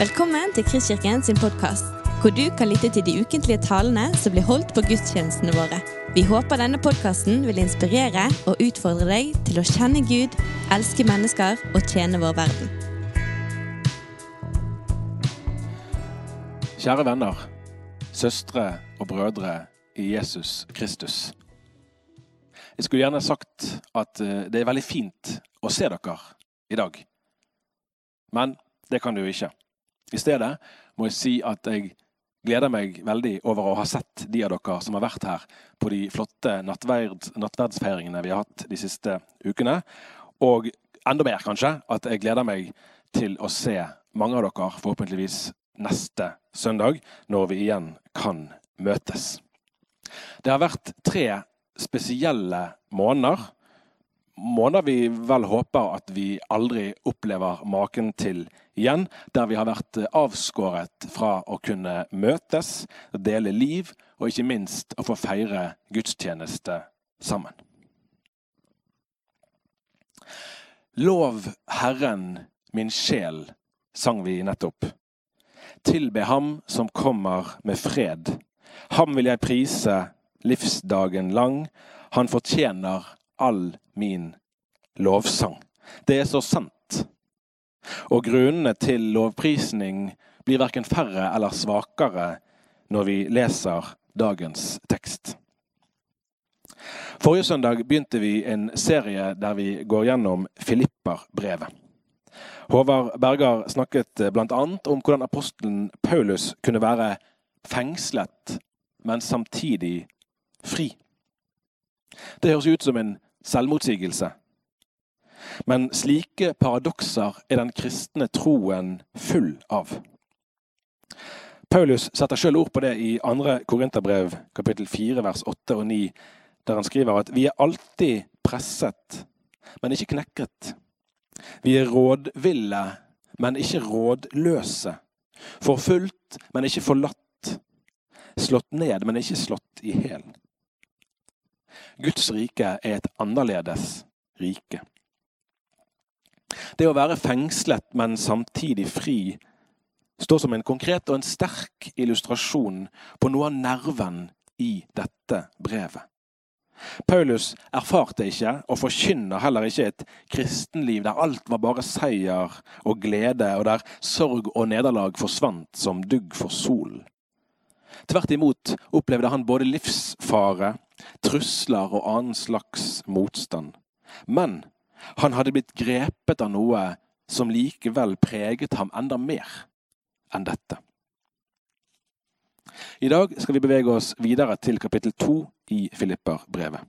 Velkommen til Kristkirken sin podkast, hvor du kan lytte til de ukentlige talene som blir holdt på gudstjenestene våre. Vi håper denne podkasten vil inspirere og utfordre deg til å kjenne Gud, elske mennesker og tjene vår verden. Kjære venner, søstre og brødre i Jesus Kristus. Jeg skulle gjerne sagt at eh, det er veldig fint å se dere i dag. Men det kan du ikke. I stedet må jeg si at jeg gleder meg veldig over å ha sett de av dere som har vært her på de flotte nattverd, nattverdsfeiringene vi har hatt de siste ukene. Og enda mer, kanskje, at jeg gleder meg til å se mange av dere forhåpentligvis neste søndag, når vi igjen kan møtes. Det har vært tre spesielle måneder måneder vi vel håper at vi aldri opplever maken til igjen. Der vi har vært avskåret fra å kunne møtes, dele liv og ikke minst å få feire gudstjeneste sammen. Lov Herren min sjel, sang vi nettopp. Tilbe Ham som kommer med fred. Ham vil jeg prise livsdagen lang. Han fortjener all min lovsang. Det er så sant. Og grunnene til lovprisning blir verken færre eller svakere når vi leser dagens tekst. Forrige søndag begynte vi en serie der vi går gjennom Filipperbrevet. Håvard Berger snakket bl.a. om hvordan apostelen Paulus kunne være fengslet, men samtidig fri. Det høres ut som en selvmotsigelse. Men slike paradokser er den kristne troen full av. Paulus setter sjøl ord på det i 2. Korinterbrev kapittel 4 vers 8 og 9, der han skriver at vi er alltid presset, men ikke knekket. Vi er rådville, men ikke rådløse. Forfulgt, men ikke forlatt. Slått ned, men ikke slått i hæl. Guds rike er et annerledes rike. Det å være fengslet, men samtidig fri, står som en konkret og en sterk illustrasjon på noe av nerven i dette brevet. Paulus erfarte ikke, og forkynner heller ikke, et kristenliv der alt var bare seier og glede, og der sorg og nederlag forsvant som dugg for solen. Tvert imot opplevde han både livsfare, trusler og annen slags motstand. Men han hadde blitt grepet av noe som likevel preget ham enda mer enn dette. I dag skal vi bevege oss videre til kapittel to i Filipperbrevet.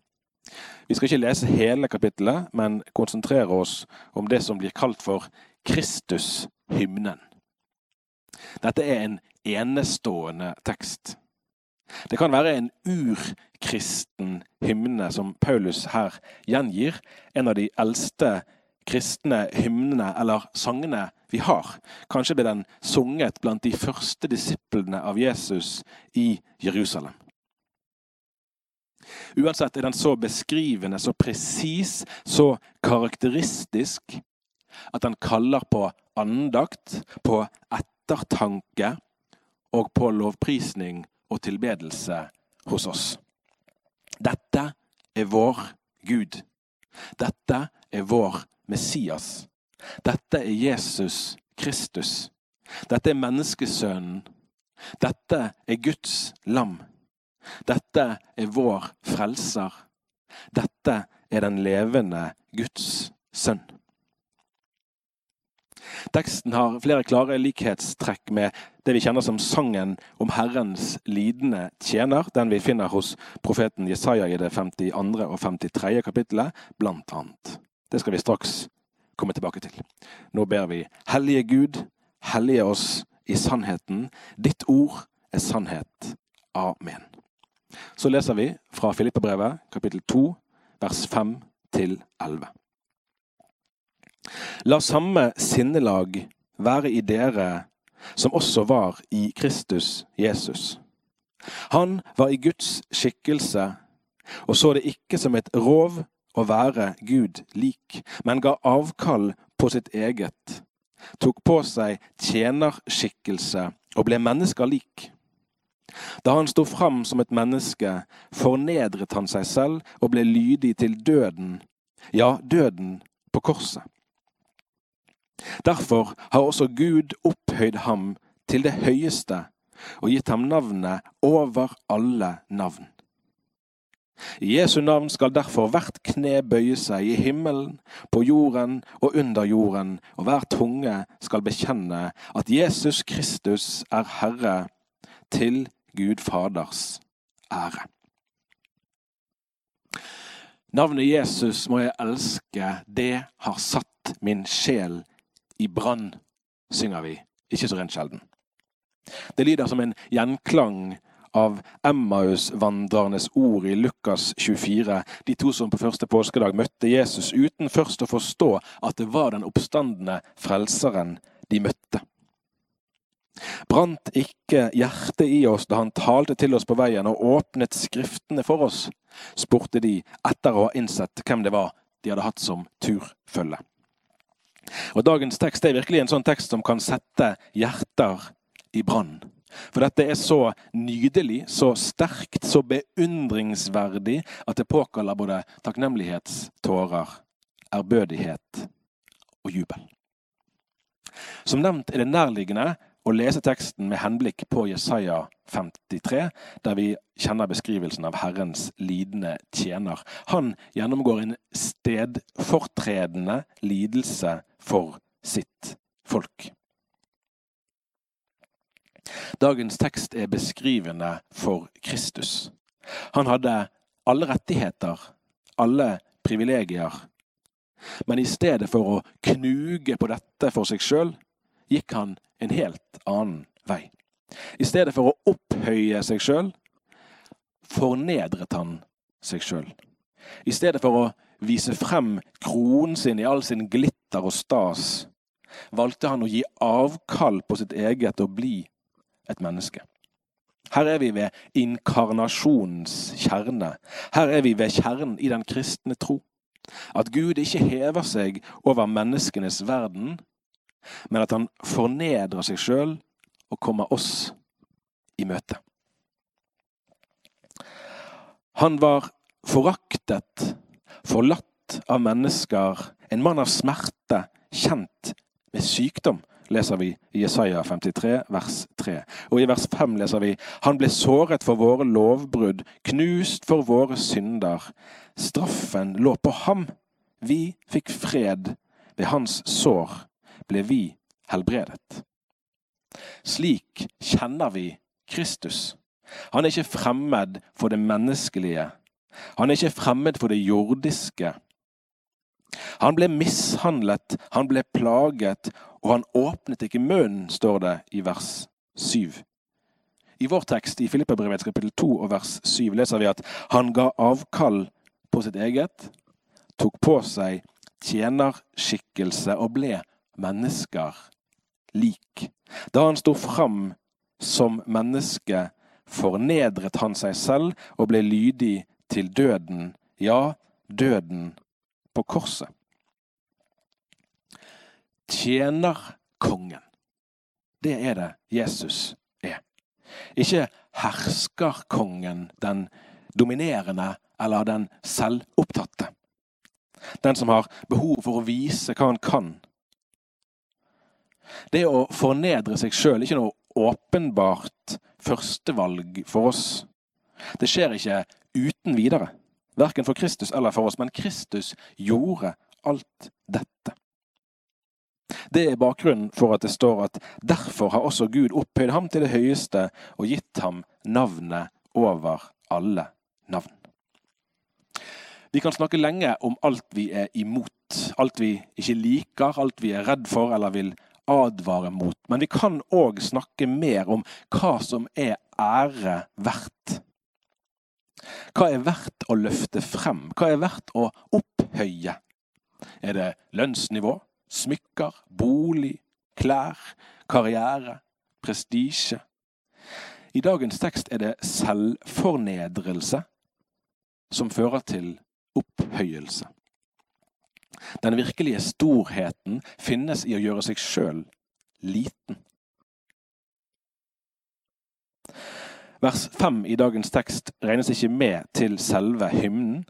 Vi skal ikke lese hele kapittelet, men konsentrere oss om det som blir kalt for Kristushymnen. Dette er en enestående tekst. Det kan være en urkristen hymne som Paulus her gjengir. En av de eldste kristne hymnene eller sangene vi har. Kanskje ble den sunget blant de første disiplene av Jesus i Jerusalem. Uansett er den så beskrivende, så presis, så karakteristisk at den kaller på andakt, på ettertanke og på lovprisning og tilbedelse hos oss. Dette er vår Gud. Dette er vår Messias. Dette er Jesus Kristus. Dette er menneskesønnen. Dette er Guds lam. Dette er vår frelser. Dette er den levende Guds sønn. Teksten har flere klare likhetstrekk med det vi kjenner som sangen om Herrens lidende tjener, den vi finner hos profeten Jesaja i det 52. og 53. kapittelet, blant annet. Det skal vi straks komme tilbake til. Nå ber vi Hellige Gud, hellige oss i sannheten. Ditt ord er sannhet. Amen. Så leser vi fra Filippebrevet, kapittel 2, vers 5 til 11. La samme sinnelag være i dere som også var i Kristus Jesus. Han var i Guds skikkelse og så det ikke som et rov å være Gud lik, men ga avkall på sitt eget, tok på seg tjenerskikkelse og ble mennesker lik. Da han sto fram som et menneske, fornedret han seg selv og ble lydig til døden, ja, døden på korset. Derfor har også Gud opphøyd ham til det høyeste og gitt ham navnet over alle navn. I Jesu navn skal derfor hvert kne bøye seg i himmelen, på jorden og under jorden, og hver tunge skal bekjenne at Jesus Kristus er Herre, til Gud Faders ære. Navnet Jesus må jeg elske, det har satt min sjel i brann, synger vi ikke så rent sjelden. Det lyder som en gjenklang av Emmaus-vandrernes ord i Lukas 24, de to som på første påskedag møtte Jesus uten først å forstå at det var den oppstandende frelseren de møtte. Brant ikke hjertet i oss da han talte til oss på veien og åpnet Skriftene for oss? spurte de etter å ha innsett hvem det var de hadde hatt som turfølge. Og Dagens tekst er virkelig en sånn tekst som kan sette hjerter i brann. For dette er så nydelig, så sterkt, så beundringsverdig at det påkaller både takknemlighetstårer, ærbødighet og jubel. Som nevnt er det nærliggende å lese teksten med henblikk på Jesaja 53, der vi kjenner beskrivelsen av Herrens lidende tjener. Han gjennomgår en stedfortredende lidelse for sitt folk. Dagens tekst er beskrivende for Kristus. Han hadde alle rettigheter, alle privilegier. Men i stedet for å knuge på dette for seg sjøl, gikk han en helt annen vei. I stedet for å opphøye seg sjøl, fornedret han seg sjøl. I stedet for å vise frem kronen sin i all sin glitter og stas, valgte han å gi avkall på sitt eget og bli et menneske. Her er vi ved inkarnasjonens kjerne. Her er vi ved kjernen i den kristne tro. At Gud ikke hever seg over menneskenes verden, men at han fornedrer seg sjøl og kommer oss i møte. Han var foraktet, forlatt av mennesker, en mann av smerte, kjent med sykdom leser vi i Jesaja 53, vers 3. Og i vers 5 leser vi Han ble såret for våre lovbrudd, knust for våre synder. Straffen lå på ham. Vi fikk fred. Ved hans sår ble vi helbredet. Slik kjenner vi Kristus. Han er ikke fremmed for det menneskelige. Han er ikke fremmed for det jordiske. Han ble mishandlet, han ble plaget, og han åpnet ikke munnen, står det i vers 7. I vår tekst i Filippabrevets kapittel 2 og vers 7 leser vi at han ga avkall på sitt eget, tok på seg tjenerskikkelse og ble mennesker lik. Da han sto fram som menneske, fornedret han seg selv og ble lydig til døden, ja, døden på korset. Tjener kongen. Det er det Jesus er. Ikke herskerkongen, den dominerende eller den selvopptatte. Den som har behov for å vise hva han kan. Det å fornedre seg sjøl er ikke noe åpenbart førstevalg for oss. Det skjer ikke uten videre. Verken for Kristus eller for oss, men Kristus gjorde alt dette. Det er bakgrunnen for at det står at derfor har også Gud opphøyd ham til det høyeste og gitt ham navnet over alle navn. Vi kan snakke lenge om alt vi er imot, alt vi ikke liker, alt vi er redd for eller vil advare mot. Men vi kan òg snakke mer om hva som er ære verdt. Hva er verdt å løfte frem? Hva er verdt å opphøye? Er det lønnsnivå, smykker, bolig, klær, karriere, prestisje? I dagens tekst er det selvfornedrelse som fører til opphøyelse. Den virkelige storheten finnes i å gjøre seg sjøl liten. Vers 5 i dagens tekst regnes ikke med til selve hymnen,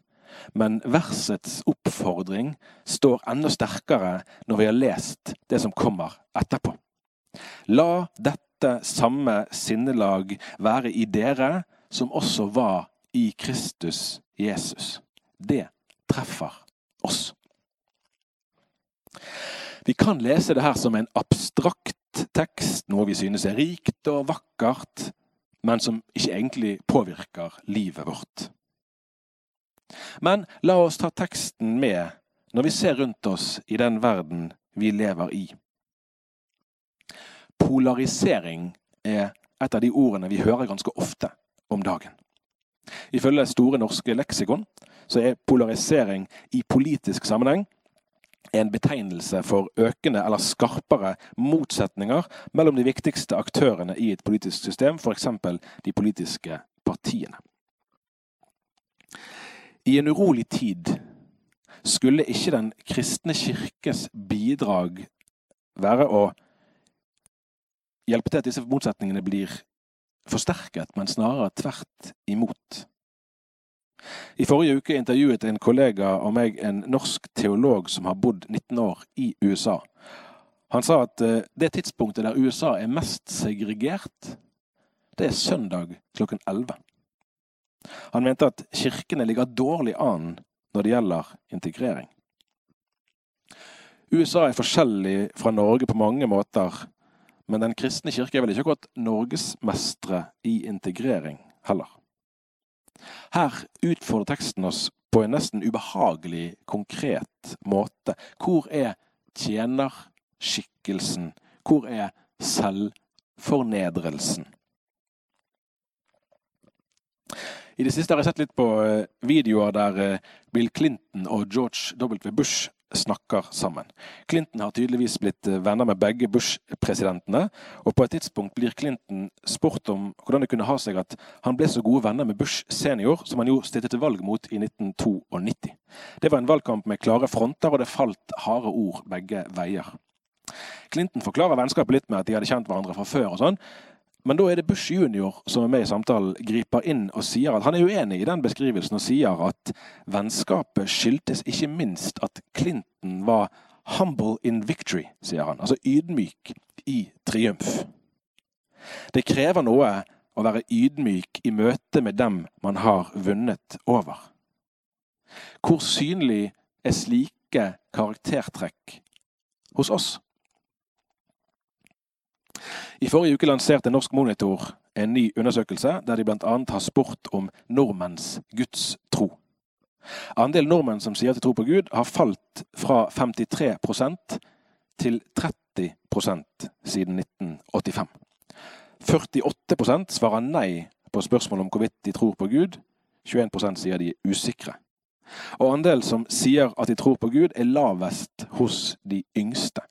men versets oppfordring står enda sterkere når vi har lest det som kommer etterpå. La dette samme sinnelag være i dere som også var i Kristus Jesus. Det treffer oss. Vi kan lese det her som en abstrakt tekst, noe vi synes er rikt og vakkert, men som ikke egentlig påvirker livet vårt. Men la oss ta teksten med når vi ser rundt oss i den verden vi lever i. Polarisering er et av de ordene vi hører ganske ofte om dagen. Ifølge Store norske leksikon så er polarisering i politisk sammenheng en betegnelse for økende eller skarpere motsetninger mellom de viktigste aktørene i et politisk system, f.eks. de politiske partiene. I en urolig tid skulle ikke Den kristne kirkes bidrag være å hjelpe til at disse motsetningene blir forsterket, men snarere tvert imot. I forrige uke intervjuet en kollega av meg en norsk teolog som har bodd 19 år i USA. Han sa at eh, det tidspunktet der USA er mest segregert, det er søndag klokken 11. Han mente at kirkene ligger dårlig an når det gjelder integrering. USA er forskjellig fra Norge på mange måter, men Den kristne kirke er vel ikke akkurat norgesmestere i integrering heller. Her utfordrer teksten oss på en nesten ubehagelig konkret måte. Hvor er tjenerskikkelsen? Hvor er selvfornedrelsen? I det siste har jeg sett litt på eh, videoer der eh, Bill Clinton og George W. Bush snakker sammen. Clinton har tydeligvis blitt eh, venner med begge Bush-presidentene, og på et tidspunkt blir Clinton spurt om hvordan det kunne ha seg at han ble så gode venner med Bush senior, som han jo stilte til valg mot i 1992. Det var en valgkamp med klare fronter, og det falt harde ord begge veier. Clinton forklarer vennskapet litt med at de hadde kjent hverandre fra før, og sånn, men da er det Bush junior som er med i samtalen, griper inn og sier at han er uenig i den beskrivelsen og sier at vennskapet skyldtes ikke minst at Clinton var 'humble in victory', sier han. Altså ydmyk i triumf. Det krever noe å være ydmyk i møte med dem man har vunnet over. Hvor synlig er slike karaktertrekk hos oss? I forrige uke lanserte Norsk Monitor en ny undersøkelse der de bl.a. har spurt om nordmenns gudstro. Andelen nordmenn som sier at de tror på Gud, har falt fra 53% til 30% siden 1985. 48% svarer nei på spørsmål om hvorvidt de tror på Gud. 21% sier de er usikre. Og andelen som sier at de tror på Gud, er lavest hos de yngste.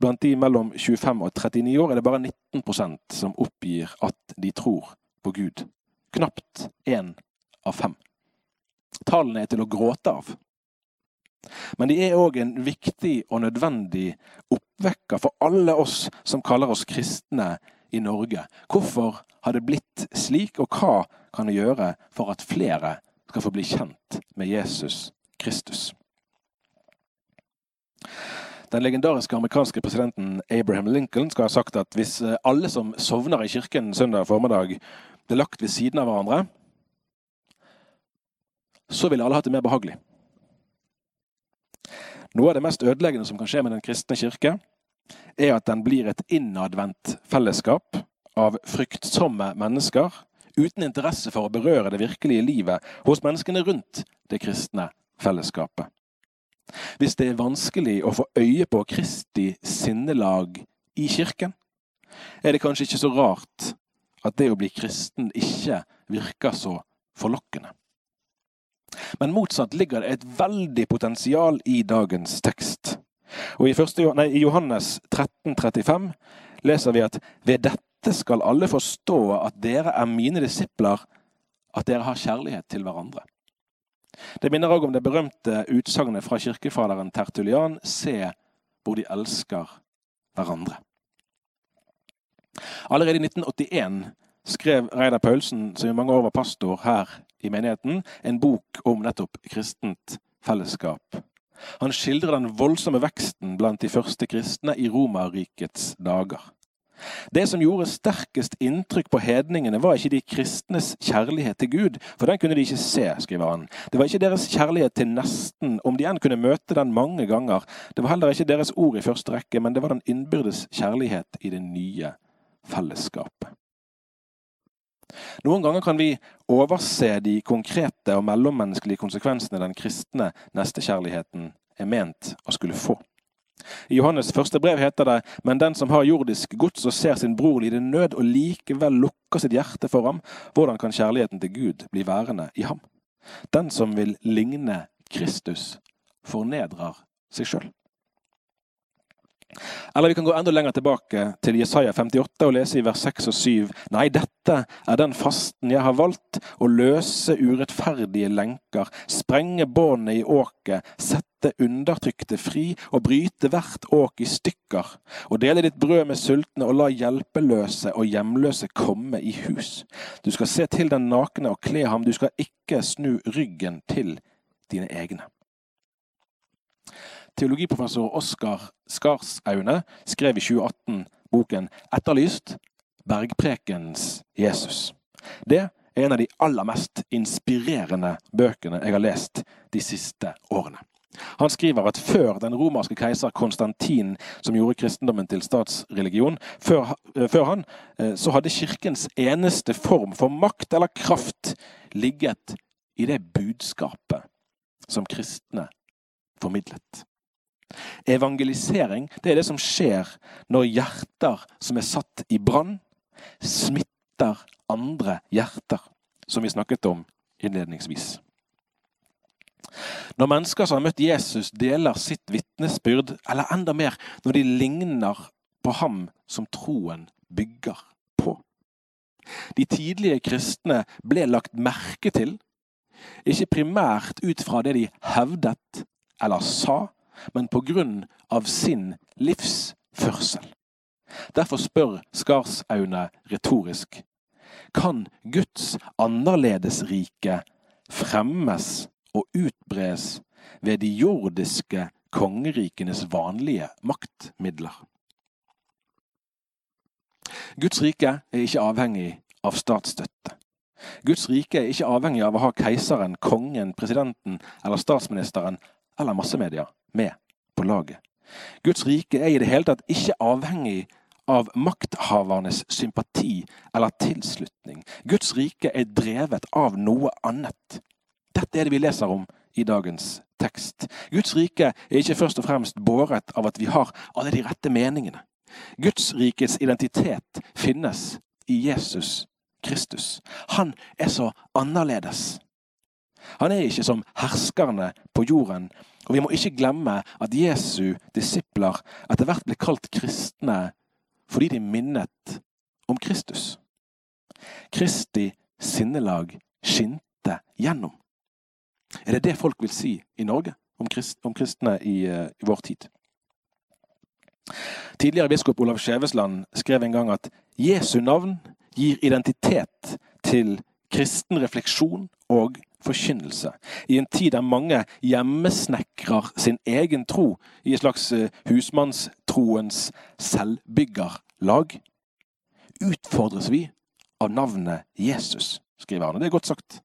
Blant de mellom 25 og 39 år er det bare 19% som oppgir at de tror på Gud. Knapt én av fem. Tallene er til å gråte av. Men de er òg en viktig og nødvendig oppvekker for alle oss som kaller oss kristne i Norge. Hvorfor har det blitt slik, og hva kan vi gjøre for at flere skal få bli kjent med Jesus Kristus? Den legendariske amerikanske presidenten Abraham Lincoln skal ha sagt at hvis eh, alle som sovner i kirken søndag formiddag, ble lagt ved siden av hverandre, så ville alle hatt det mer behagelig. Noe av det mest ødeleggende som kan skje med Den kristne kirke, er at den blir et innadvendt fellesskap av fryktsomme mennesker uten interesse for å berøre det virkelige livet hos menneskene rundt det kristne fellesskapet. Hvis det er vanskelig å få øye på Kristi sinnelag i kirken, er det kanskje ikke så rart at det å bli kristen ikke virker så forlokkende. Men motsatt ligger det et veldig potensial i dagens tekst. Og I, første, nei, i Johannes 13, 35 leser vi at ved dette skal alle forstå at dere er mine disipler, at dere har kjærlighet til hverandre. Det minner òg om det berømte utsagnet fra kirkefaderen Tertulian se hvor de elsker hverandre. Allerede i 1981 skrev Reidar Paulsen, som i mange år var pastor her i menigheten, en bok om nettopp kristent fellesskap. Han skildrer den voldsomme veksten blant de første kristne i Romerrikets dager. Det som gjorde sterkest inntrykk på hedningene, var ikke de kristnes kjærlighet til Gud, for den kunne de ikke se, skriver han. Det var ikke deres kjærlighet til nesten, om de enn kunne møte den mange ganger. Det var heller ikke deres ord i første rekke, men det var den innbyrdes kjærlighet i det nye fellesskapet. Noen ganger kan vi overse de konkrete og mellommenneskelige konsekvensene den kristne nestekjærligheten er ment å skulle få. I Johannes første brev heter det men den som har jordisk gods og ser sin bror lide nød og likevel lukker sitt hjerte for ham, hvordan kan kjærligheten til Gud bli værende i ham? Den som vil ligne Kristus, fornedrer seg sjøl. Eller vi kan gå enda lenger tilbake til Jesaja 58 og lese i vers 6 og 7. Nei, dette er den fasten jeg har valgt, å løse urettferdige lenker, sprenge båndet i åket, sette undertrykte fri og bryte hvert åk i stykker, og dele ditt brød med sultne og la hjelpeløse og hjemløse komme i hus. Du skal se til den nakne og kle ham, du skal ikke snu ryggen til dine egne. Teologiprofessor Oskar Skarsaune skrev i 2018 boken 'Etterlyst bergprekens Jesus'. Det er en av de aller mest inspirerende bøkene jeg har lest de siste årene. Han skriver at før den romerske keiser Konstantin, som gjorde kristendommen til statsreligion, før, før, han, eh, så hadde kirkens eneste form for makt eller kraft ligget i det budskapet som kristne formidlet. Evangelisering det er det som skjer når hjerter som er satt i brann, smitter andre hjerter, som vi snakket om innledningsvis. Når mennesker som har møtt Jesus, deler sitt vitnesbyrd, eller enda mer når de ligner på ham som troen bygger på. De tidlige kristne ble lagt merke til, ikke primært ut fra det de hevdet eller sa, men på grunn av sin livsførsel. Derfor spør Skarsaune retorisk kan Guds annerledesrike fremmes og utbres ved de jordiske kongerikenes vanlige maktmidler. Guds rike er ikke avhengig av statsstøtte. Guds rike er ikke avhengig av å ha keiseren, kongen, presidenten eller statsministeren eller massemedia med på laget. Guds rike er i det hele tatt ikke avhengig av makthavernes sympati eller tilslutning. Guds rike er drevet av noe annet. Dette er det vi leser om i dagens tekst. Guds rike er ikke først og fremst båret av at vi har alle de rette meningene. Guds rikets identitet finnes i Jesus Kristus. Han er så annerledes. Han er ikke som herskerne på jorden og vi må ikke glemme at Jesu disipler etter hvert ble kalt kristne fordi de minnet om Kristus. Kristi sinnelag skinte gjennom. Er det det folk vil si i Norge om, krist, om kristne i, uh, i, vår tid? Tidligere biskop Olav Skjevesland skrev en gang at Jesu navn gir identitet til kristen refleksjon og forkynnelse. I en tid der mange hjemmesnekrer sin egen tro i et slags eh, husmannstroens selvbyggerlag, utfordres vi av navnet Jesus, skriver han. Og det er godt sagt.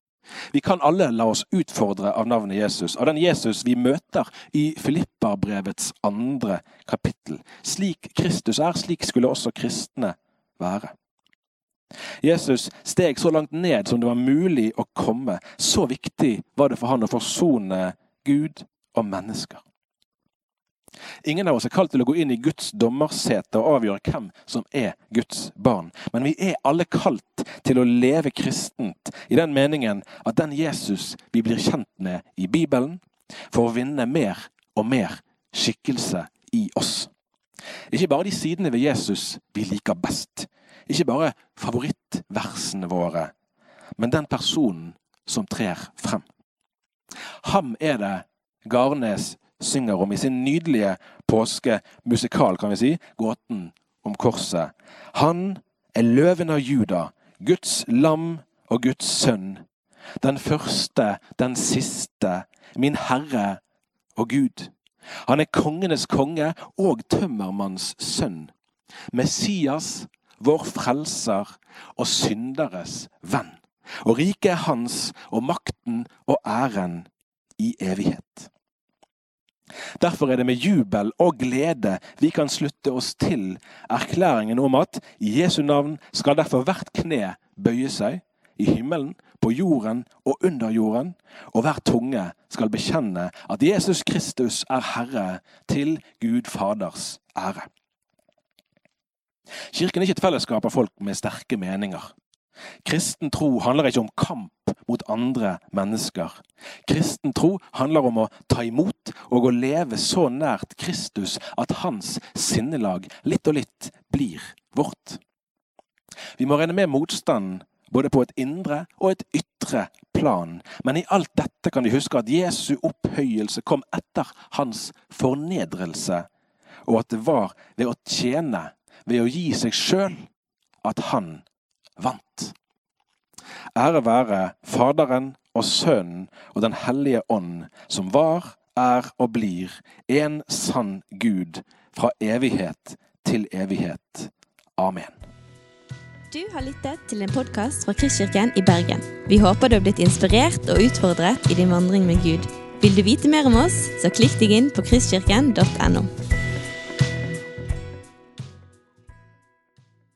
Vi kan alle la oss utfordre av navnet Jesus, av den Jesus vi møter i Filipperbrevets andre kapittel. Slik Kristus er, slik skulle også kristne være. Jesus steg så langt ned som det var mulig å komme. Så viktig var det for han å forsone Gud og mennesker. Ingen av oss er kalt til å gå inn i Guds dommersete og avgjøre hvem som er Guds barn. Men vi er alle kalt til å leve kristent i den meningen at den Jesus vi blir kjent med i Bibelen, får vinne mer og mer skikkelse i oss. Ikke bare de sidene ved Jesus vi liker best, ikke bare favorittversene våre, men den personen som trer frem. Ham er det Garnes synger om i sin nydelige påskemusikal, kan vi si, gåten om korset. Han er løven av Juda, Guds lam og Guds sønn. Den første, den siste, min Herre og Gud. Han er kongenes konge og tømmermanns sønn. Messias, vår frelser og synderes venn. Og riket er hans, og makten og æren i evighet. Derfor er det med jubel og glede vi kan slutte oss til erklæringen om at i Jesu navn skal derfor hvert kne bøye seg, i himmelen, på jorden og under jorden, og hver tunge skal bekjenne at Jesus Kristus er Herre, til Gud Faders ære. Kirken er ikke et fellesskap av folk med sterke meninger. Kristen tro handler ikke om kamp mot andre mennesker. Kristen tro handler om å ta imot og å leve så nært Kristus at hans sinnelag litt og litt blir vårt. Vi må regne med motstand både på et indre og et ytre plan. Men i alt dette kan vi huske at Jesu opphøyelse kom etter hans fornedrelse, og at det var ved å tjene, ved å gi seg sjøl, at han vant. Ære være Faderen og Sønnen og Den hellige ånd, som var, er og blir en sann Gud fra evighet til evighet. Amen. Du har lyttet til en podkast fra Kristkirken i Bergen. Vi håper du har blitt inspirert og utfordret i din vandring med Gud. Vil du vite mer om oss, så klikk deg inn på kristkirken.no.